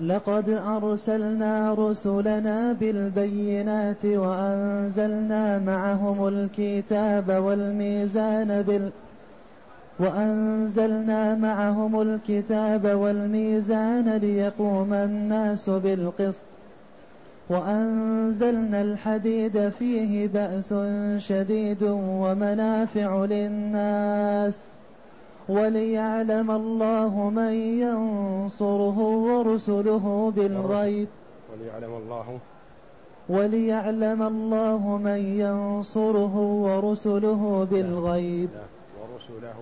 لقد أرسلنا رسلنا بالبينات وأنزلنا معهم الكتاب والميزان بال وأنزلنا معهم الكتاب والميزان ليقوم الناس بالقسط. وأنزلنا الحديد فيه بأس شديد ومنافع للناس. وليعلم الله من ينصره ورسله بالغيب. وليعلم الله وليعلم الله من ينصره ورسله بالغيب. ورسله.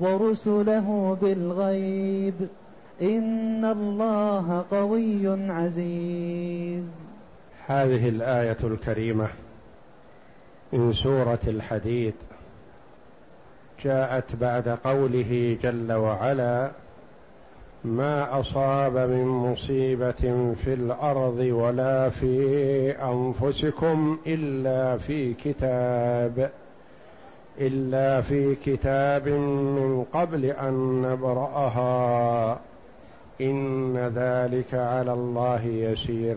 ورسله بالغيب. إن الله قوي عزيز. هذه الآية الكريمة من سورة الحديد. جاءت بعد قوله جل وعلا ما أصاب من مصيبة في الأرض ولا في أنفسكم إلا في كتاب إلا في كتاب من قبل أن نبرأها. إن ذلك على الله يسير.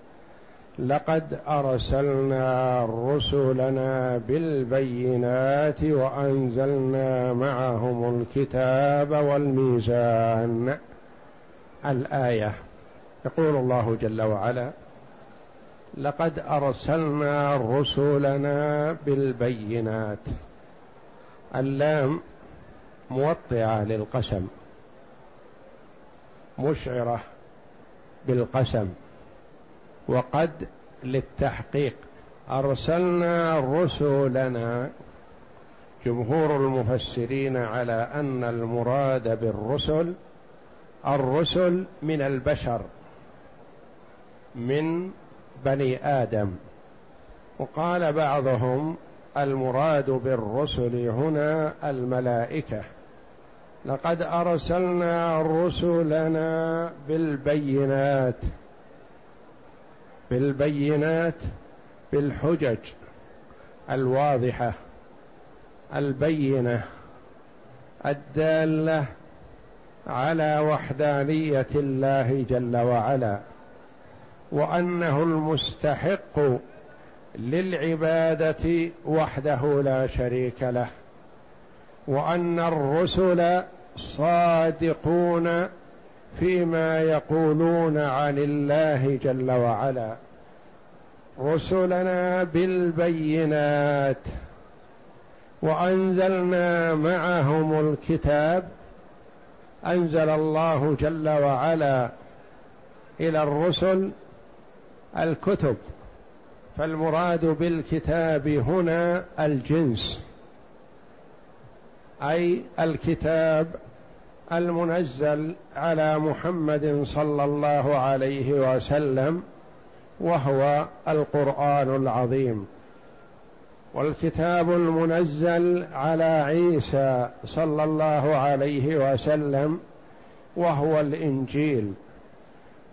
لقد أرسلنا رسلنا بالبينات وأنزلنا معهم الكتاب والميزان. الآية. يقول الله جل وعلا لقد أرسلنا رسلنا بالبينات. اللام موطئة للقسم. مشعرة بالقسم. وقد للتحقيق. أرسلنا رسلنا جمهور المفسرين على أن المراد بالرسل الرسل من البشر من بني آدم. وقال بعضهم المراد بالرسل هنا الملائكة. لقد أرسلنا رسلنا بالبينات. بالبينات بالحجج الواضحة البينة الدالة على وحدانية الله جل وعلا وأنه المستحق للعبادة وحده لا شريك له وأن الرسل صادقون فيما يقولون عن الله جل وعلا. رسلنا بالبينات. وأنزلنا معهم الكتاب. أنزل الله جل وعلا إلى الرسل الكتب. فالمراد بالكتاب هنا الجنس. أي الكتاب المنزل على محمد صلى الله عليه وسلم وهو القرآن العظيم. والكتاب المنزل على عيسى صلى الله عليه وسلم وهو الإنجيل.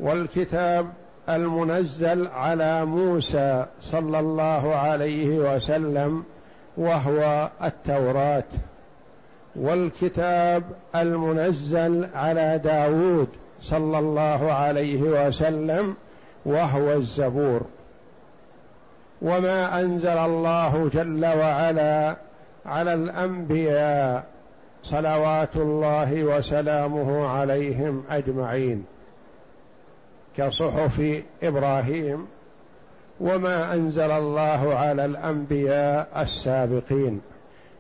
والكتاب المنزل على موسى صلى الله عليه وسلم وهو التوراة. والكتاب المنزل على داود صلى الله عليه وسلم وهو الزبور. وما أنزل الله جل وعلا على الأنبياء صلوات الله وسلامه عليهم أجمعين كصحف إبراهيم. وما أنزل الله على الأنبياء السابقين.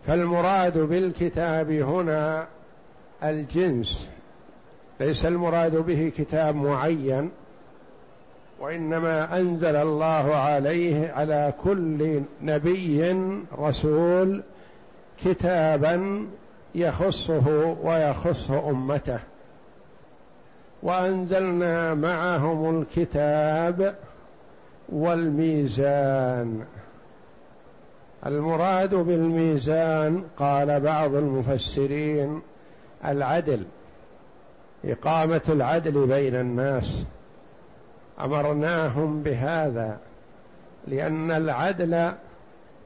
فالمراد بالكتاب هنا الجنس. ليس المراد به كتاب معين وإنما أنزل الله عليه على كل نبي رسول كتابا يخصه ويخص أمته. وأنزلنا معهم الكتاب والميزان. المراد بالميزان قال بعض المفسرين العدل إقامة العدل بين الناس. أمرناهم بهذا لأن العدل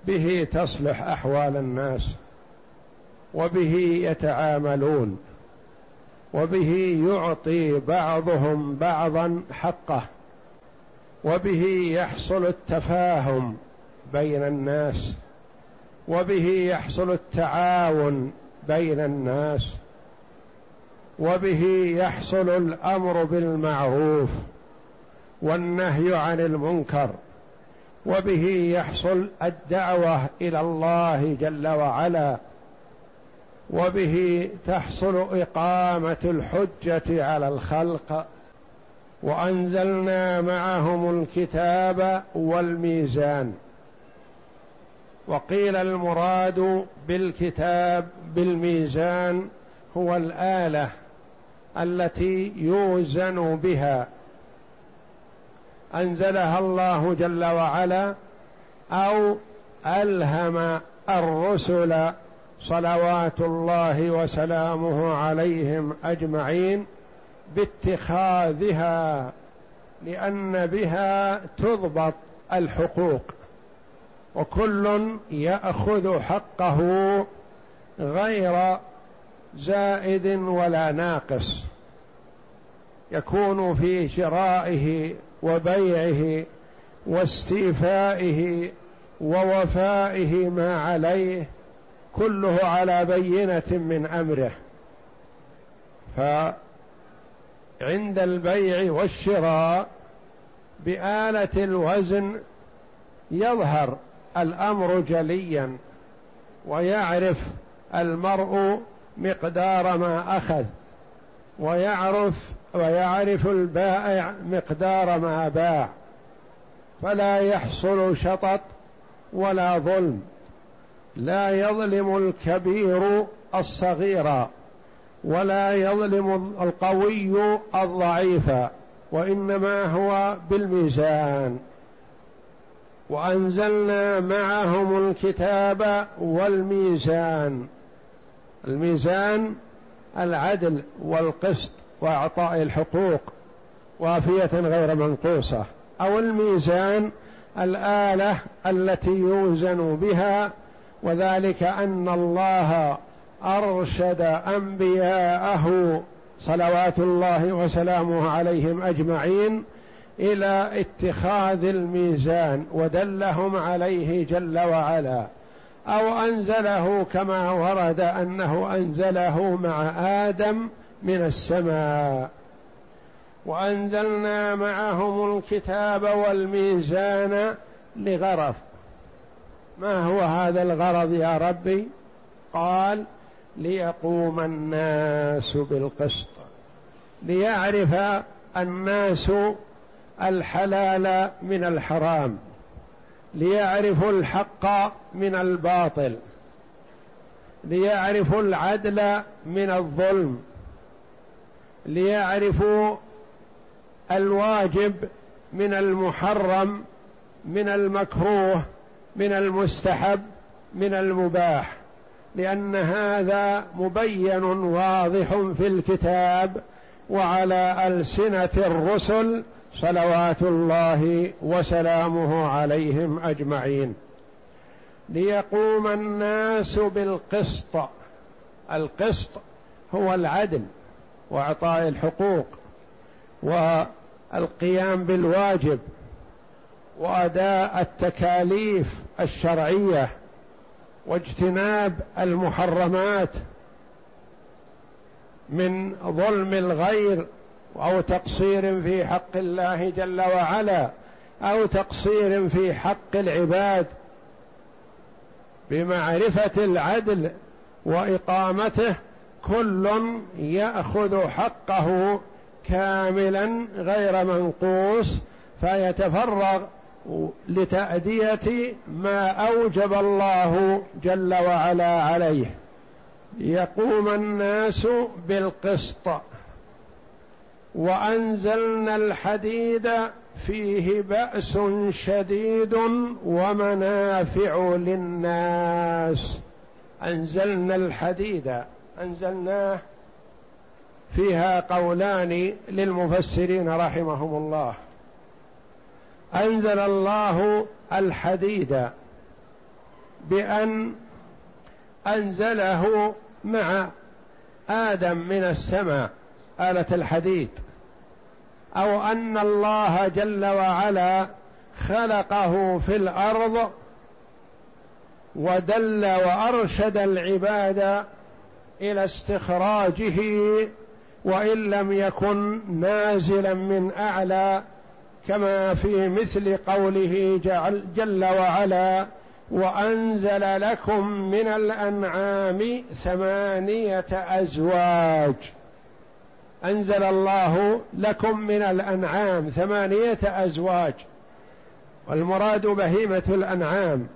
به تصلح أحوال الناس وبه يتعاملون وبه يعطي بعضهم بعضا حقه وبه يحصل التفاهم بين الناس. وبه يحصل التعاون بين الناس وبه يحصل الأمر بالمعروف والنهي عن المنكر وبه يحصل الدعوة إلى الله جل وعلا وبه تحصل إقامة الحجة على الخلق. وأنزلنا معهم الكتاب والميزان. وقيل المراد بالكتاب بالميزان هو الآلة التي يوزن بها. أنزلها الله جل وعلا أو ألهم الرسل صلوات الله وسلامه عليهم أجمعين باتخاذها لأن بها تضبط الحقوق. وكل يأخذ حقه غير زائد ولا ناقص. يكون في شرائه وبيعه واستيفائه ووفائه ما عليه كله على بينة من أمره. فعند البيع والشراء بآلة الوزن يظهر الأمر جليا ويعرف المرء مقدار ما أخذ ويعرف ويعرف البائع مقدار ما باع. فلا يحصل شطط ولا ظلم. لا يظلم الكبير الصغير ولا يظلم القوي الضعيف وإنما هو بالميزان. وأنزلنا معهم الكتاب والميزان. الميزان العدل والقسط وإعطاء الحقوق وافيه غير منقوصة. أو الميزان الآلة التي يوزن بها وذلك أن الله أرشد أنبياءه صلوات الله وسلامه عليهم أجمعين إلى اتخاذ الميزان ودلهم عليه جل وعلا أو أنزله كما ورد أنه أنزله مع آدم من السماء. وأنزلنا معهم الكتاب والميزان لغرض ما هو هذا الغرض يا ربي؟ قال ليقوم الناس بالقسط. ليعرف الناس الحلال من الحرام ليعرفوا الحق من الباطل ليعرفوا العدل من الظلم ليعرفوا الواجب من المحرم من المكروه من المستحب من المباح لأن هذا مبين واضح في الكتاب وعلى ألسنة الرسل صلوات الله وسلامه عليهم أجمعين. ليقوم الناس بالقسط. القسط هو العدل وإعطاء الحقوق والقيام بالواجب وأداء التكاليف الشرعية واجتناب المحرمات من ظلم الغير أو تقصير في حق الله جل وعلا أو تقصير في حق العباد بمعرفة العدل وإقامته كل يأخذ حقه كاملا غير منقوص فيتفرغ لتأدية ما أوجب الله جل وعلا عليه. يقوم الناس بالقسط. وأنزلنا الحديد فيه بأس شديد ومنافع للناس. أنزلنا الحديد أنزلناه فيها قولان للمفسرين رحمهم الله. أنزل الله الحديد بأن أنزله مع آدم من السماء. آلة الحديد أو أن الله جل وعلا خلقه في الأرض ودل وأرشد العباد إلى استخراجه وإن لم يكن نازلا من أعلى كما في مثل قوله جل وعلا وأنزل لكم من الأنعام ثمانية أزواج. أنزل الله لكم من الأنعام ثمانية أزواج والمراد بهيمة الأنعام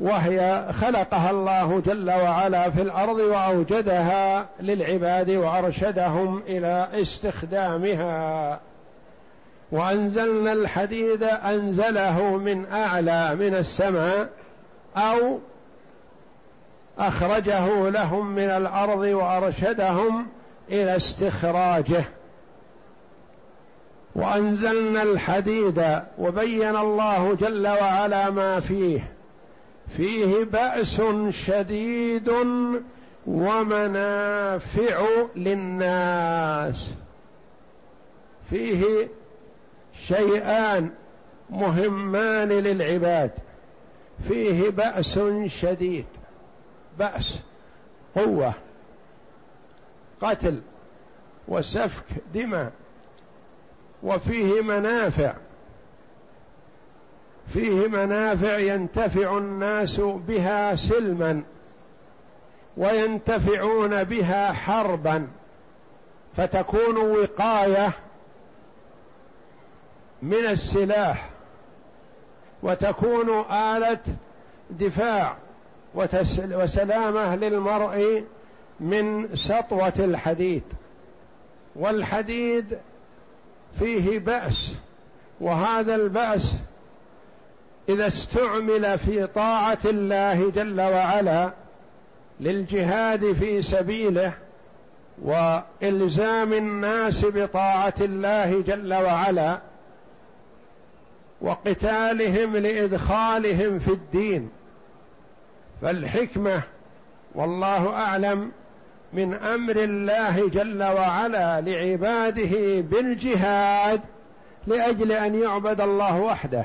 وهي خلقها الله جل وعلا في الأرض وأوجدها للعباد وأرشدهم إلى استخدامها. وأنزلنا الحديد أنزله من أعلى من السماء أو أخرجه لهم من الأرض وأرشدهم إلى استخراجه. وأنزلنا الحديد وبين الله جل وعلا ما فيه. فيه بأس شديد ومنافع للناس. فيه شيئان مهمان للعباد. فيه بأس شديد. بأس قوة. قتل وسفك دماء وفيه منافع فيه منافع ينتفع الناس بها سلما وينتفعون بها حربا فتكون وقاية من السلاح وتكون آلة دفاع وسلامة للمرء من سطوة الحديد والحديد فيه بأس وهذا البأس إذا استعمل في طاعة الله جل وعلا للجهاد في سبيله وإلزام الناس بطاعة الله جل وعلا وقتالهم لإدخالهم في الدين. فالحكمة والله أعلم من أمر الله جل وعلا لعباده بالجهاد لأجل أن يعبد الله وحده.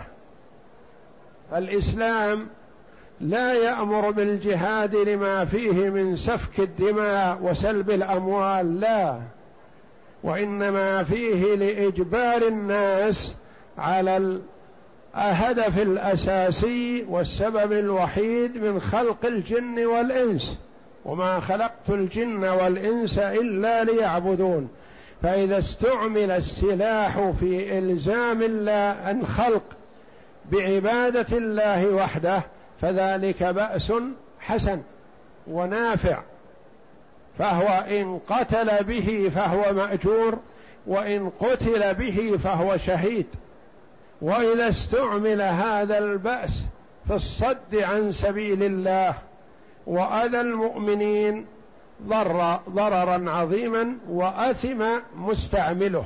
الاسلام لا يأمر بالجهاد لما فيه من سفك الدماء وسلب الأموال لا. وإنما فيه لإجبار الناس على الهدف الأساسي والسبب الوحيد من خلق الجن والإنس. وما خلقت الجن والإنس إلا ليعبدون. فإذا استعمل السلاح في إلزام الله الخلق بعبادة الله وحده فذلك بأس حسن ونافع. فهو إن قتل به فهو مأجور وإن قتل به فهو شهيد. وإذا استعمل هذا البأس في الصد عن سبيل الله وأذى المؤمنين ضر ضررا عظيما وأثم مستعمله.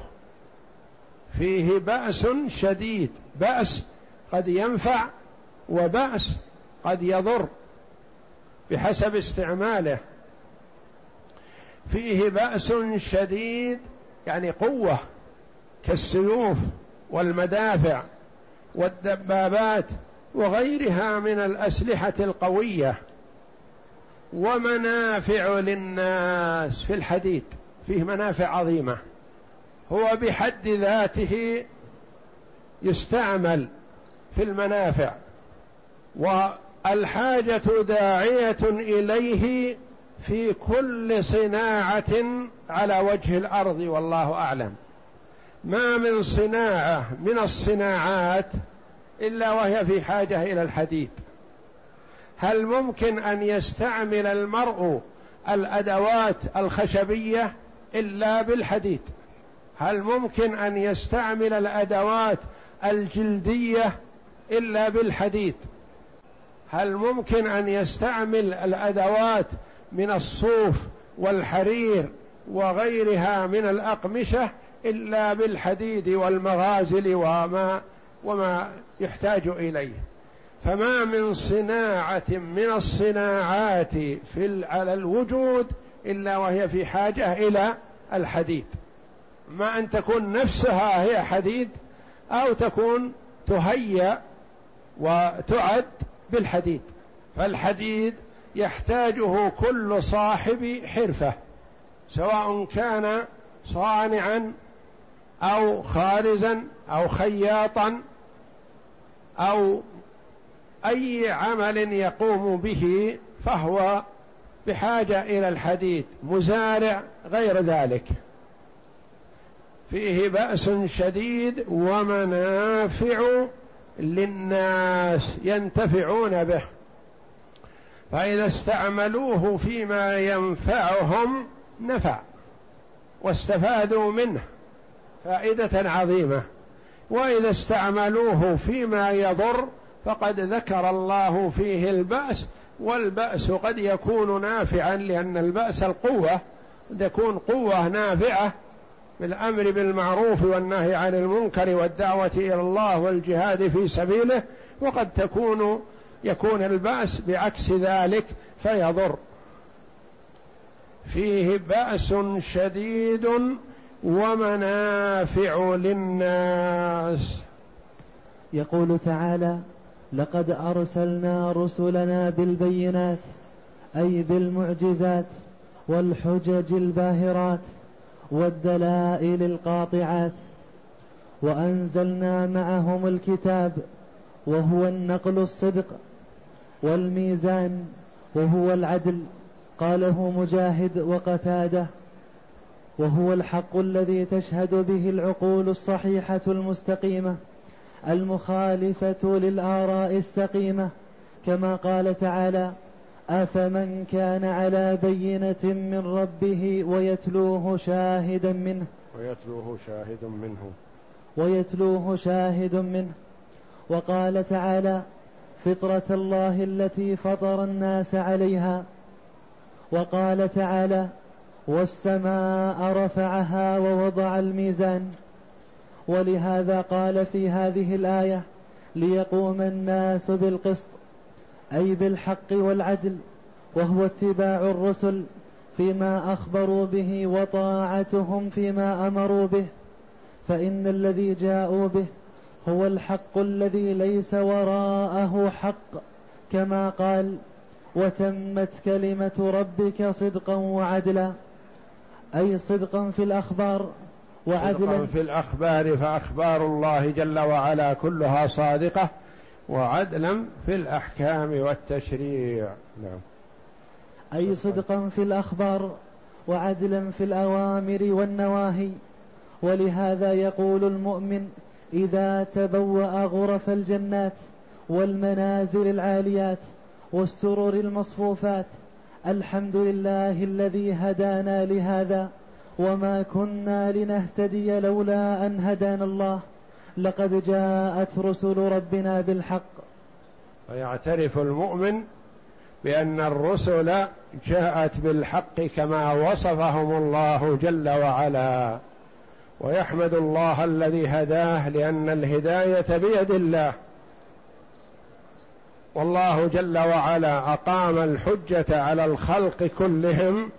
فيه بأس شديد. بأس قد ينفع وبأس قد يضر بحسب استعماله. فيه بأس شديد يعني قوة كالسيوف والمدافع والدبابات وغيرها من الأسلحة القوية. ومنافع للناس في الحديد فيه منافع عظيمة. هو بحد ذاته يستعمل في المنافع الحاجة داعية إليه في كل صناعة على وجه الأرض والله أعلم. ما من صناعة من الصناعات إلا وهي في حاجة إلى الحديد. هل ممكن أن يستعمل المرء الأدوات الخشبية إلا بالحديد؟ هل ممكن أن يستعمل الأدوات الجلدية إلا بالحديد؟ هل ممكن أن يستعمل الأدوات من الصوف والحرير وغيرها من الأقمشة إلا بالحديد والمغازل وما وما يحتاج إليه؟ فما من صناعة من الصناعات في على الوجود إلا وهي في حاجة إلى الحديد. ما أن تكون نفسها هي حديد أو تكون تهيأ وتعد بالحديد. فالحديد يحتاجه كل صاحب حرفة سواء كان صانعا أو خارزا أو خياطا أو أي عمل يقوم به فهو بحاجة إلى الحديد مزارع غير ذلك. فيه بأس شديد ومنافع للناس ينتفعون به. فإذا استعملوه فيما ينفعهم نفع واستفادوا منه فائدة عظيمة. وإذا استعملوه فيما يضر فقد ذكر الله فيه البأس والبأس قد يكون نافعا لأن البأس القوة قد يكون قوة نافعة بالأمر بالمعروف والنهي عن المنكر والدعوة إلى الله والجهاد في سبيله وقد تكون يكون البأس بعكس ذلك فيضر. فيه بأس شديد ومنافع للناس. يقول تعالى لقد أرسلنا رسلنا بالبينات أي بالمعجزات والحجج الباهرات والدلائل القاطعات وأنزلنا معهم الكتاب وهو النقل الصدق والميزان وهو العدل قاله مجاهد وقتادة وهو الحق الذي تشهد به العقول الصحيحة المستقيمة. المخالفة للآراء السقيمة كما قال تعالى أفمن كان على بينة من ربه ويتلوه شاهدا منه ويتلوه شاهد منه. ويتلوه شاهد منه. وقال تعالى فطرة الله التي فطر الناس عليها. وقال تعالى والسماء رفعها ووضع الميزان. ولهذا قال في هذه الآية ليقوم الناس بالقسط أي بالحق والعدل وهو اتباع الرسل فيما أخبروا به وطاعتهم فيما أمروا به. فإن الذي جاءوا به هو الحق الذي ليس وراءه حق كما قال وتمت كلمة ربك صدقا وعدلا أي صدقا في الأخبار. وعدلا في الأخبار فأخبار الله جل وعلا كلها صادقة وعدلا في الأحكام والتشريع. نعم. أي صدقا في الأخبار وعدلا في الأوامر والنواهي. ولهذا يقول المؤمن إذا تبوأ غرف الجنات والمنازل العاليات والسرر المصفوفات الحمد لله الذي هدانا لهذا. وما كنا لنهتدي لولا ان هدانا الله. لقد جاءت رسل ربنا بالحق. ويعترف المؤمن بان الرسل جاءت بالحق كما وصفهم الله جل وعلا ويحمد الله الذي هداه لأن الهدايه بيد الله. والله جل وعلا اقام الحجه على الخلق كلهم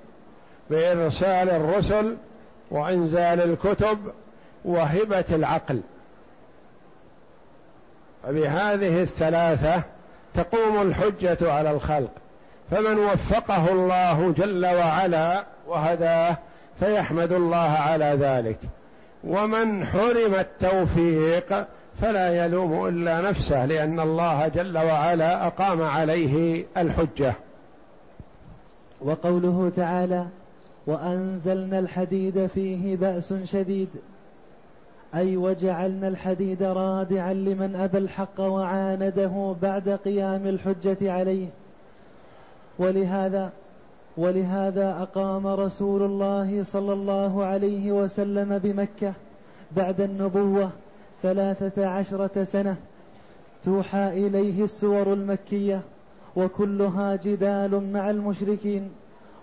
بإرسال الرسل وإنزال الكتب وهبة العقل. فبهذه الثلاثة تقوم الحجة على الخلق. فمن وفقه الله جل وعلا وهداه فيحمد الله على ذلك. ومن حرم التوفيق فلا يلوم إلا نفسه لأن الله جل وعلا أقام عليه الحجة. وقوله تعالى وأنزلنا الحديد فيه بأس شديد. أي وجعلنا الحديد رادعا لمن أبى الحق وعانده بعد قيام الحجة عليه. ولهذا ولهذا أقام رسول الله صلى الله عليه وسلم بمكة بعد النبوة ثلاثة عشرة سنة توحى إليه السور المكية وكلها جدال مع المشركين.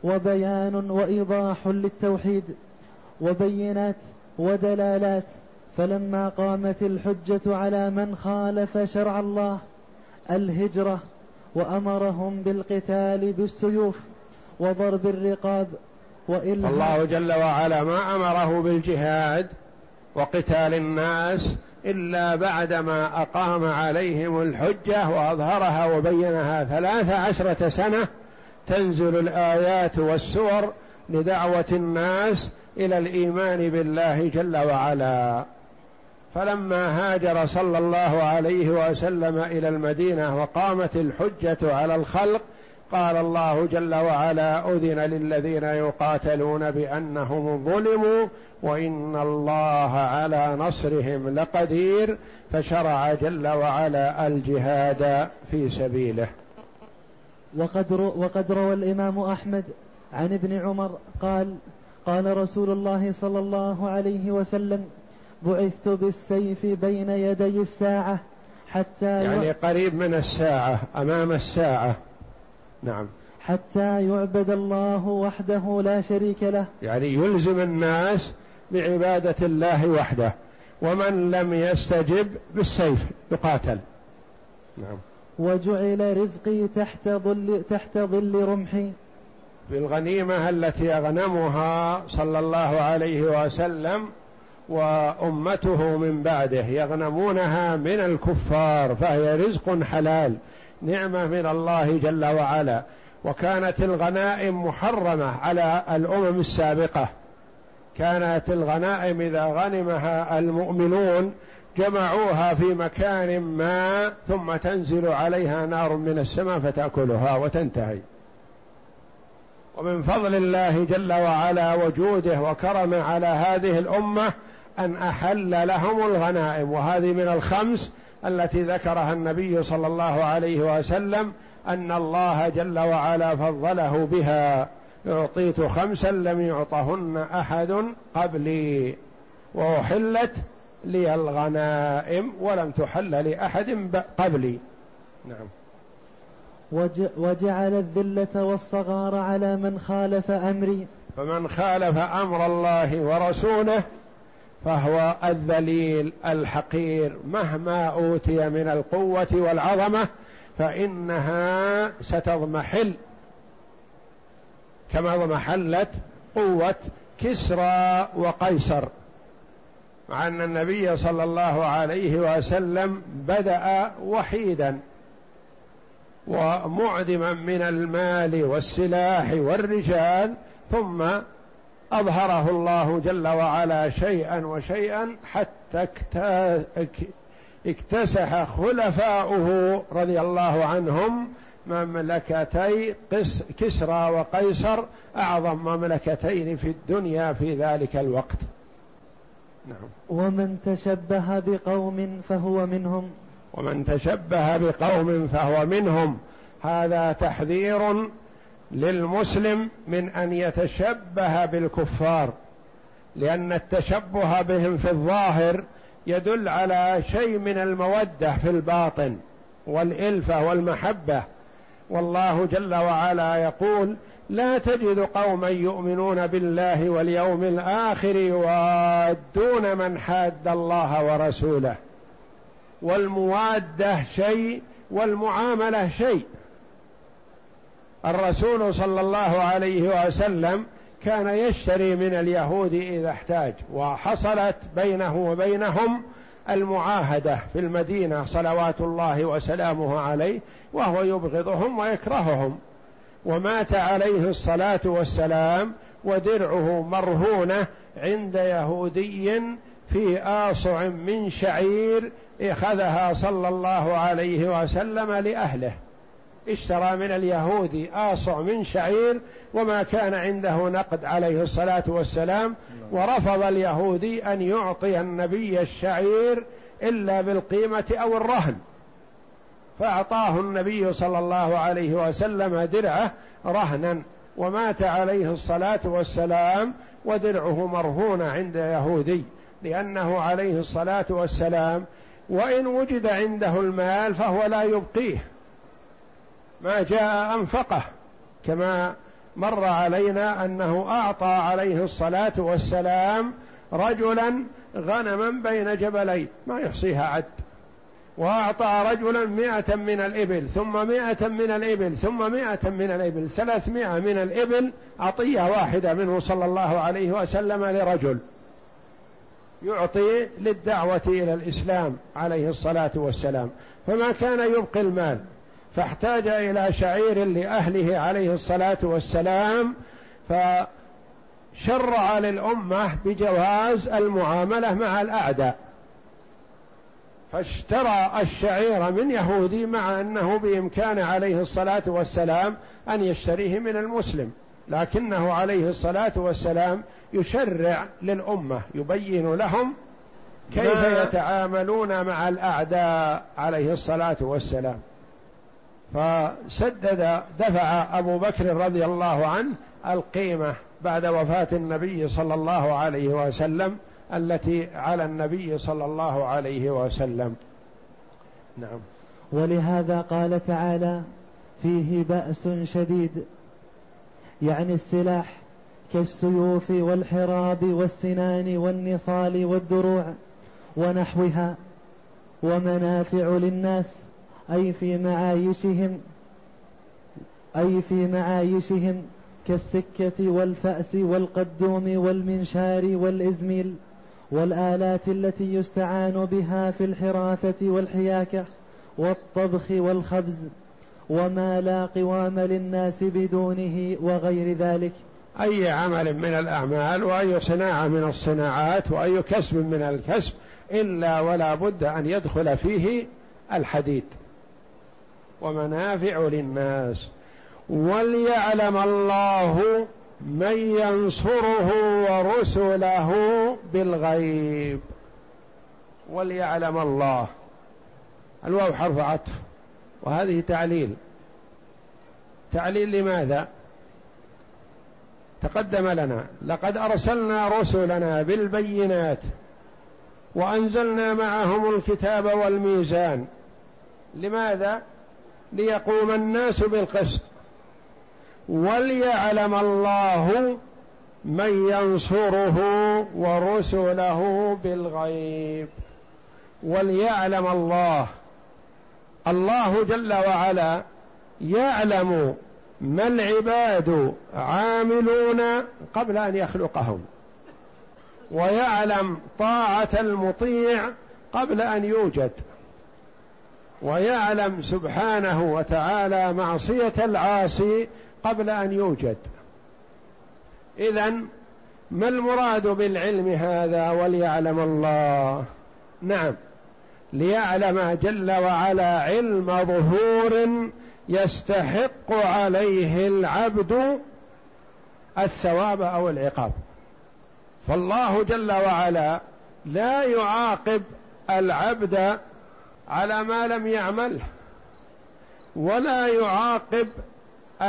وبيان وإيضاح للتوحيد وبينات ودلالات فلما قامت الحجة على من خالف شرع الله الهجرة وأمرهم بالقتال بالسيوف وضرب الرقاب وإلا الله جل وعلا ما أمره بالجهاد وقتال الناس إلا بعدما أقام عليهم الحجة وأظهرها وبينها ثلاث عشرة سنة تنزل الآيات والسور لدعوة الناس إلى الإيمان بالله جل وعلا. فلما هاجر صلى الله عليه وسلم إلى المدينة وقامت الحجة على الخلق قال الله جل وعلا أذن للذين يقاتلون بأنهم ظلموا وإن الله على نصرهم لقدير فشرع جل وعلا الجهاد في سبيله. وقد وقد روى الإمام أحمد عن ابن عمر قال قال رسول الله صلى الله عليه وسلم بعثت بالسيف بين يدي الساعة حتى يعني قريب من الساعة أمام الساعة. نعم. حتى يعبد الله وحده لا شريك له. يعني يلزم الناس بعبادة الله وحده. ومن لم يستجب بالسيف يقاتل. نعم. وجعل رزقي تحت ظل تحت ظل رمحي. في الغنيمة التي أغنمها صلى الله عليه وسلم وأمته من بعده يغنمونها من الكفار فهي رزق حلال نعمة من الله جل وعلا. وكانت الغنائم محرمة على الأمم السابقة. كانت الغنائم إذا غنمها المؤمنون جمعوها في مكان ما ثم تنزل عليها نار من السماء فتأكلها وتنتهي. ومن فضل الله جل وعلا وجوده وكرمه على هذه الأمة أن أحل لهم الغنائم. وهذه من الخمس التي ذكرها النبي صلى الله عليه وسلم أن الله جل وعلا فضله بها. أعطيت خمسا لم يعطهن أحد قبلي. وأحلت لي الغنائم ولم تحل لأحد قبلي. نعم. وجعل الذلة والصغار على من خالف أمري. فمن خالف أمر الله ورسوله فهو الذليل الحقير. مهما أوتي من القوة والعظمة فإنها ستضمحل. كما ضمحلت قوة كسرى وقيصر. مع أن النبي صلى الله عليه وسلم بدأ وحيدا ومعدما من المال والسلاح والرجال ثم أظهره الله جل وعلا شيئا وشيئا حتى اكتسح خلفاؤه رضي الله عنهم مملكتي كسرى وقيصر أعظم مملكتين في الدنيا في ذلك الوقت. نعم. ومن تشبه بقوم فهو منهم. ومن تشبه بقوم فهو منهم. هذا تحذير للمسلم من أن يتشبه بالكفار لأن التشبه بهم في الظاهر يدل على شيء من المودة في الباطن والإلفة والمحبة. والله جل وعلا يقول لا تجد قوما يؤمنون بالله واليوم الآخر يوادون من حاد الله ورسوله. والموادة شيء والمعاملة شيء. الرسول صلى الله عليه وسلم كان يشتري من اليهود إذا احتاج وحصلت بينه وبينهم المعاهدة في المدينة صلوات الله وسلامه عليه وهو يبغضهم ويكرههم. ومات عليه الصلاة والسلام ودرعه مرهونة عند يهودي في آصع من شعير أخذها صلى الله عليه وسلم لأهله. اشترى من اليهود آصع من شعير وما كان عنده نقد عليه الصلاة والسلام ورفض اليهودي أن يعطي النبي الشعير إلا بالقيمة أو الرهن. فأعطاه النبي صلى الله عليه وسلم درعه رهنا ومات عليه الصلاة والسلام ودرعه مرهونة عند يهودي لأنه عليه الصلاة والسلام وإن وجد عنده المال فهو لا يبقيه. ما جاء أنفقه كما مر علينا أنه أعطى عليه الصلاة والسلام رجلا غنما بين جبلين ما يحصيها عد. وأعطى رجلا مئة من الإبل ثم مئة من الإبل ثم مئة من الإبل ثلاثمائة من الإبل عطية واحدة منه صلى الله عليه وسلم لرجل يعطي للدعوة إلى الإسلام عليه الصلاة والسلام. فما كان يبقي المال فاحتاج إلى شعير لأهله عليه الصلاة والسلام فشرع للأمة بجواز المعاملة مع الأعداء. فاشترى الشعير من يهودي مع أنه بإمكان عليه الصلاة والسلام أن يشتريه من المسلم لكنه عليه الصلاة والسلام يشرع للأمة يبين لهم كيف يتعاملون مع الأعداء عليه الصلاة والسلام. فسدد دفع أبو بكر رضي الله عنه القيمة بعد وفاة النبي صلى الله عليه وسلم التي على النبي صلى الله عليه وسلم. نعم. ولهذا قال تعالى فيه بأس شديد يعني السلاح كالسيوف والحراب والسنان والنصال والدروع ونحوها ومنافع للناس أي في معايشهم أي في معايشهم كالسكة والفأس والقدوم والمنشار والإزميل. والآلات التي يستعان بها في الحراثة والحياكة والطبخ والخبز وما لا قوام للناس بدونه وغير ذلك. أي عمل من الأعمال وأي صناعة من الصناعات وأي كسب من الكسب إلا ولا بد أن يدخل فيه الحديد ومنافع للناس. وليعلم الله من ينصره ورسله بالغيب وليعلم الله. الواو حرف عطف وهذه تعليل. تعليل لماذا؟ تقدم لنا لقد أرسلنا رسلنا بالبينات وأنزلنا معهم الكتاب والميزان. لماذا؟ ليقوم الناس بالقسط. وليعلم الله من ينصره ورسله بالغيب. وليعلم الله. الله جل وعلا يعلم ما العباد عاملون قبل أن يخلقهم. ويعلم طاعة المطيع قبل أن يوجد. ويعلم سبحانه وتعالى معصية العاصي قبل أن يوجد. اذا ما المراد بالعلم هذا وليعلم الله؟ نعم. ليعلم جل وعلا علم ظهور يستحق عليه العبد الثواب أو العقاب. فالله جل وعلا لا يعاقب العبد على ما لم يعمله ولا يعاقب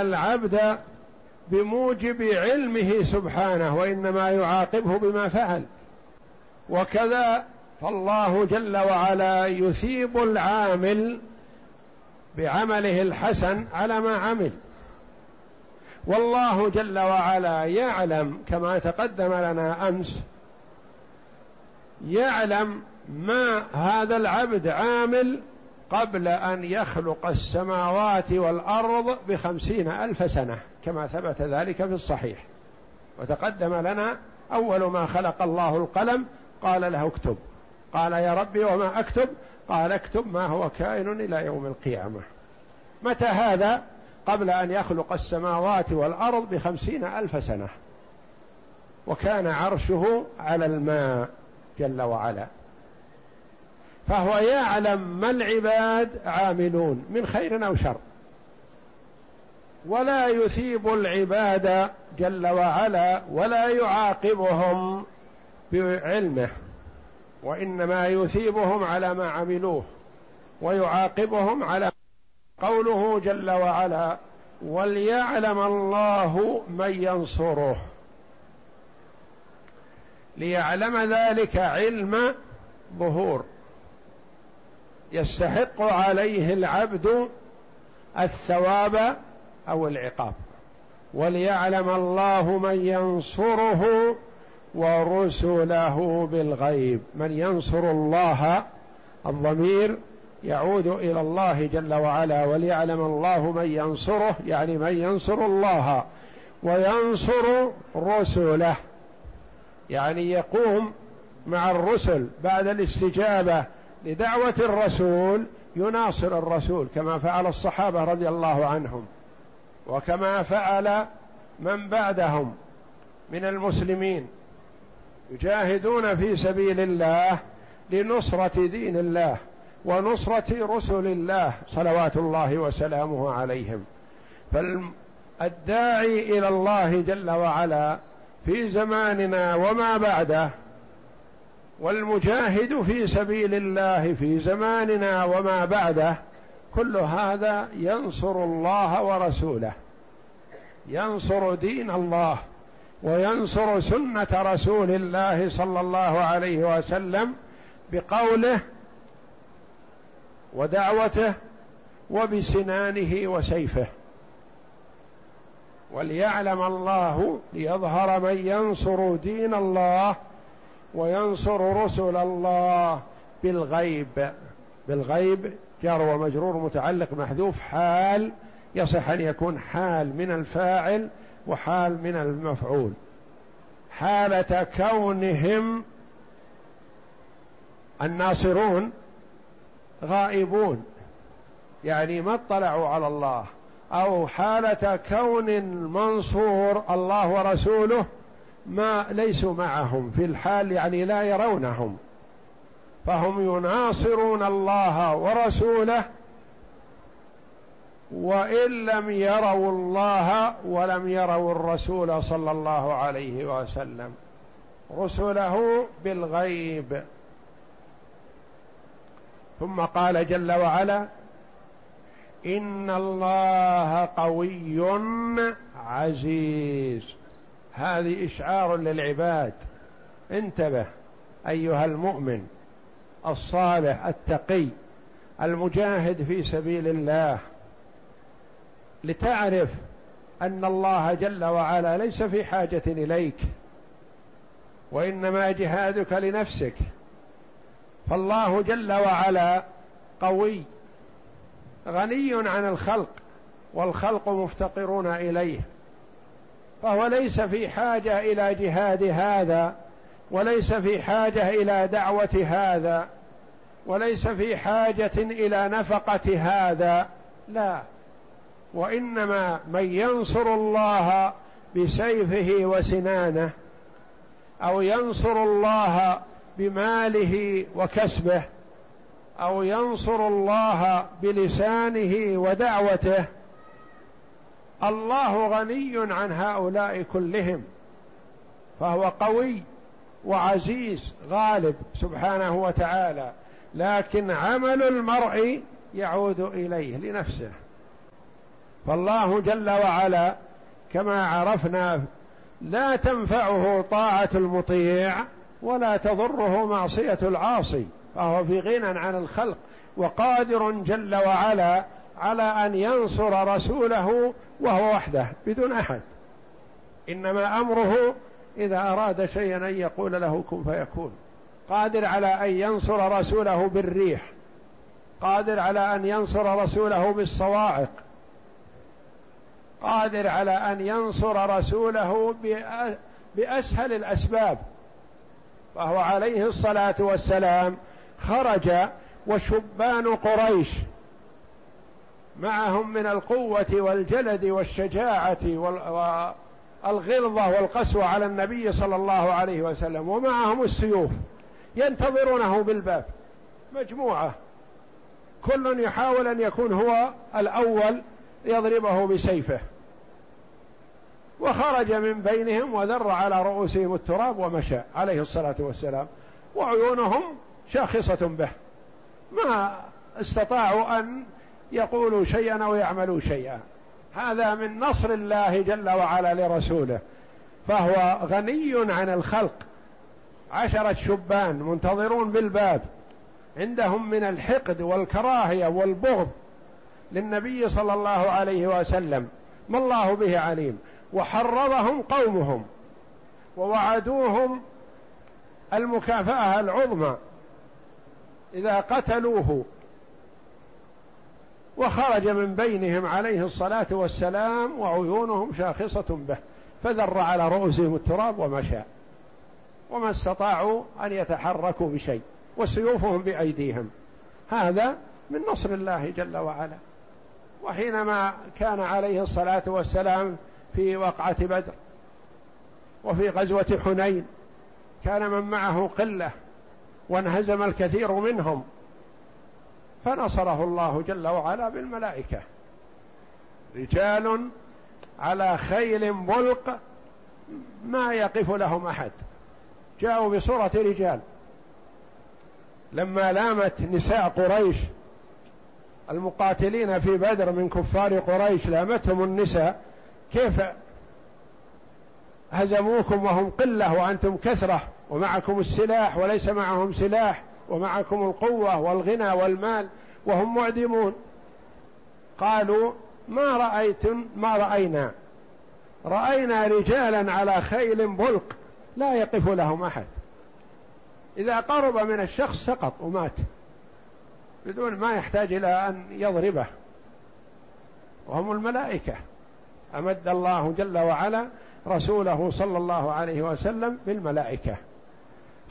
العبد بموجب علمه سبحانه وإنما يعاقبه بما فعل. وكذا فالله جل وعلا يثيب العامل بعمله الحسن على ما عمل. والله جل وعلا يعلم كما تقدم لنا أمس يعلم ما هذا العبد عامل قبل أن يخلق السماوات والأرض بخمسين ألف سنة كما ثبت ذلك في الصحيح. وتقدم لنا أول ما خلق الله القلم قال له اكتب. قال يا ربي وما أكتب؟ قال اكتب ما هو كائن إلى يوم القيامة. متى هذا؟ قبل أن يخلق السماوات والأرض بخمسين ألف سنة. وكان عرشه على الماء جل وعلا. فهو يعلم ما العباد عاملون من خير أو شر. ولا يثيب العباد جل وعلا ولا يعاقبهم بعلمه وإنما يثيبهم على ما عملوه ويعاقبهم على قوله جل وعلا وليعلم الله من ينصره ليعلم ذلك علم ظهور. يستحق عليه العبد الثواب أو العقاب. وليعلم الله من ينصره ورسله بالغيب. من ينصر الله الضمير يعود إلى الله جل وعلا. وليعلم الله من ينصره يعني من ينصر الله وينصر رسله. يعني يقوم مع الرسل بعد الاستجابة لدعوة الرسول يناصر الرسول كما فعل الصحابة رضي الله عنهم وكما فعل من بعدهم من المسلمين. يجاهدون في سبيل الله لنصرة دين الله ونصرة رسل الله صلوات الله وسلامه عليهم. فالداعي إلى الله جل وعلا في زماننا وما بعده والمجاهد في سبيل الله في زماننا وما بعده كل هذا ينصر الله ورسوله. ينصر دين الله وينصر سنة رسول الله صلى الله عليه وسلم بقوله ودعوته وبسنانه وسيفه. وليعلم الله ليظهر من ينصر دين الله وينصر رسل الله بالغيب. بالغيب جار ومجرور متعلق محذوف حال يصح أن يكون حال من الفاعل وحال من المفعول. حالة كونهم الناصرون غائبون يعني ما اطلعوا على الله. أو حالة كون المنصور الله ورسوله ما ليسوا معهم في الحال يعني لا يرونهم. فهم يناصرون الله ورسوله وإن لم يروا الله ولم يروا الرسول صلى الله عليه وسلم. رسله بالغيب. ثم قال جل وعلا إن الله قوي عزيز. هذه إشعار للعباد. انتبه أيها المؤمن الصالح التقي المجاهد في سبيل الله لتعرف أن الله جل وعلا ليس في حاجة إليك وإنما جهادك لنفسك. فالله جل وعلا قوي غني عن الخلق والخلق مفتقرون إليه. فهو ليس في حاجة إلى جهاد هذا وليس في حاجة إلى دعوة هذا وليس في حاجة إلى نفقة هذا لا. وإنما من ينصر الله بسيفه وسنانه أو ينصر الله بماله وكسبه أو ينصر الله بلسانه ودعوته الله غني عن هؤلاء كلهم فهو قوي وعزيز غالب سبحانه وتعالى لكن عمل المرء يعود إليه لنفسه. فالله جل وعلا كما عرفنا لا تنفعه طاعة المطيع ولا تضره معصية العاصي فهو في غنى عن الخلق وقادر جل وعلا على أن ينصر رسوله وهو وحده بدون أحد. إنما أمره إذا أراد شيئا أن يقول له كن فيكون. قادر على أن ينصر رسوله بالريح. قادر على أن ينصر رسوله بالصواعق. قادر على أن ينصر رسوله بأسهل الأسباب. فهو عليه الصلاة والسلام خرج وشبان قريش. معهم من القوة والجلد والشجاعة والغلظة والقسوة على النبي صلى الله عليه وسلم ومعهم السيوف ينتظرونه بالباب. مجموعة. كل يحاول أن يكون هو الأول يضربه بسيفه. وخرج من بينهم وذر على رؤوسهم التراب ومشى عليه الصلاة والسلام وعيونهم شاخصة به. ما استطاعوا أن يقولوا شيئا أو يعملوا شيئا. هذا من نصر الله جل وعلا لرسوله. فهو غني عن الخلق. عشرة شبان منتظرون بالباب. عندهم من الحقد والكراهية والبغض للنبي صلى الله عليه وسلم. ما الله به عليم. وحرضهم قومهم. ووعدوهم المكافأة العظمى. إذا قتلوه وخرج من بينهم عليه الصلاة والسلام وعيونهم شاخصة به فذر على رؤوسهم التراب ومشى وما استطاعوا أن يتحركوا بشيء وسيوفهم بأيديهم. هذا من نصر الله جل وعلا. وحينما كان عليه الصلاة والسلام في وقعة بدر وفي غزوة حنين كان من معه قلة وانهزم الكثير منهم فنصره الله جل وعلا بالملائكة. رجال على خيل ملق ما يقف لهم أحد. جاءوا بصورة رجال. لما لامت نساء قريش المقاتلين في بدر من كفار قريش لامتهم النساء كيف هزموكم وهم قلة وأنتم كثرة ومعكم السلاح وليس معهم سلاح؟ ومعكم القوة والغنى والمال وهم معدمون. قالوا ما رأيتم ما رأينا. رأينا رجالا على خيل بلق لا يقف لهم أحد. إذا قرب من الشخص سقط ومات بدون ما يحتاج إلى أن يضربه. وهم الملائكة. أمد الله جل وعلا رسوله صلى الله عليه وسلم بالملائكة.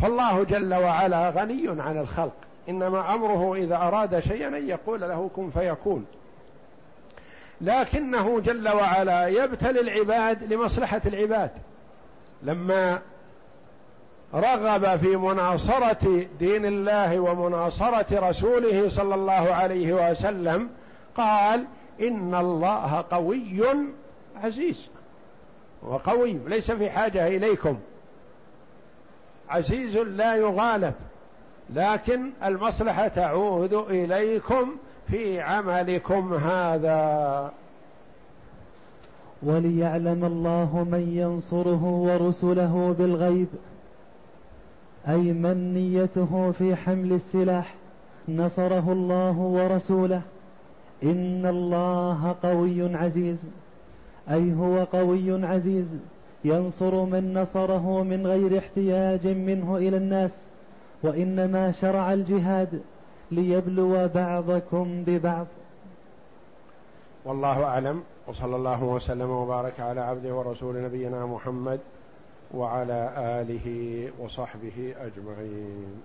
فالله جل وعلا غني عن الخلق. إنما أمره إذا أراد شيئا أن يقول له كن فيكون. لكنه جل وعلا يبتلي العباد لمصلحة العباد. لما رغب في مناصرة دين الله ومناصرة رسوله صلى الله عليه وسلم قال إن الله قوي عزيز. وقوي ليس في حاجة إليكم. عزيز لا يغالب لكن المصلحة تعود إليكم في عملكم هذا. وليعلم الله من ينصره ورسله بالغيب أي من نيته في حمل السلاح نصره الله ورسوله. إن الله قوي عزيز أي هو قوي عزيز. ينصر من نصره من غير احتياج منه إلى الناس وإنما شرع الجهاد ليبلو بعضكم ببعض. والله أعلم وصلى الله وسلم وبارك على عبده ورسول نبينا محمد وعلى آله وصحبه أجمعين.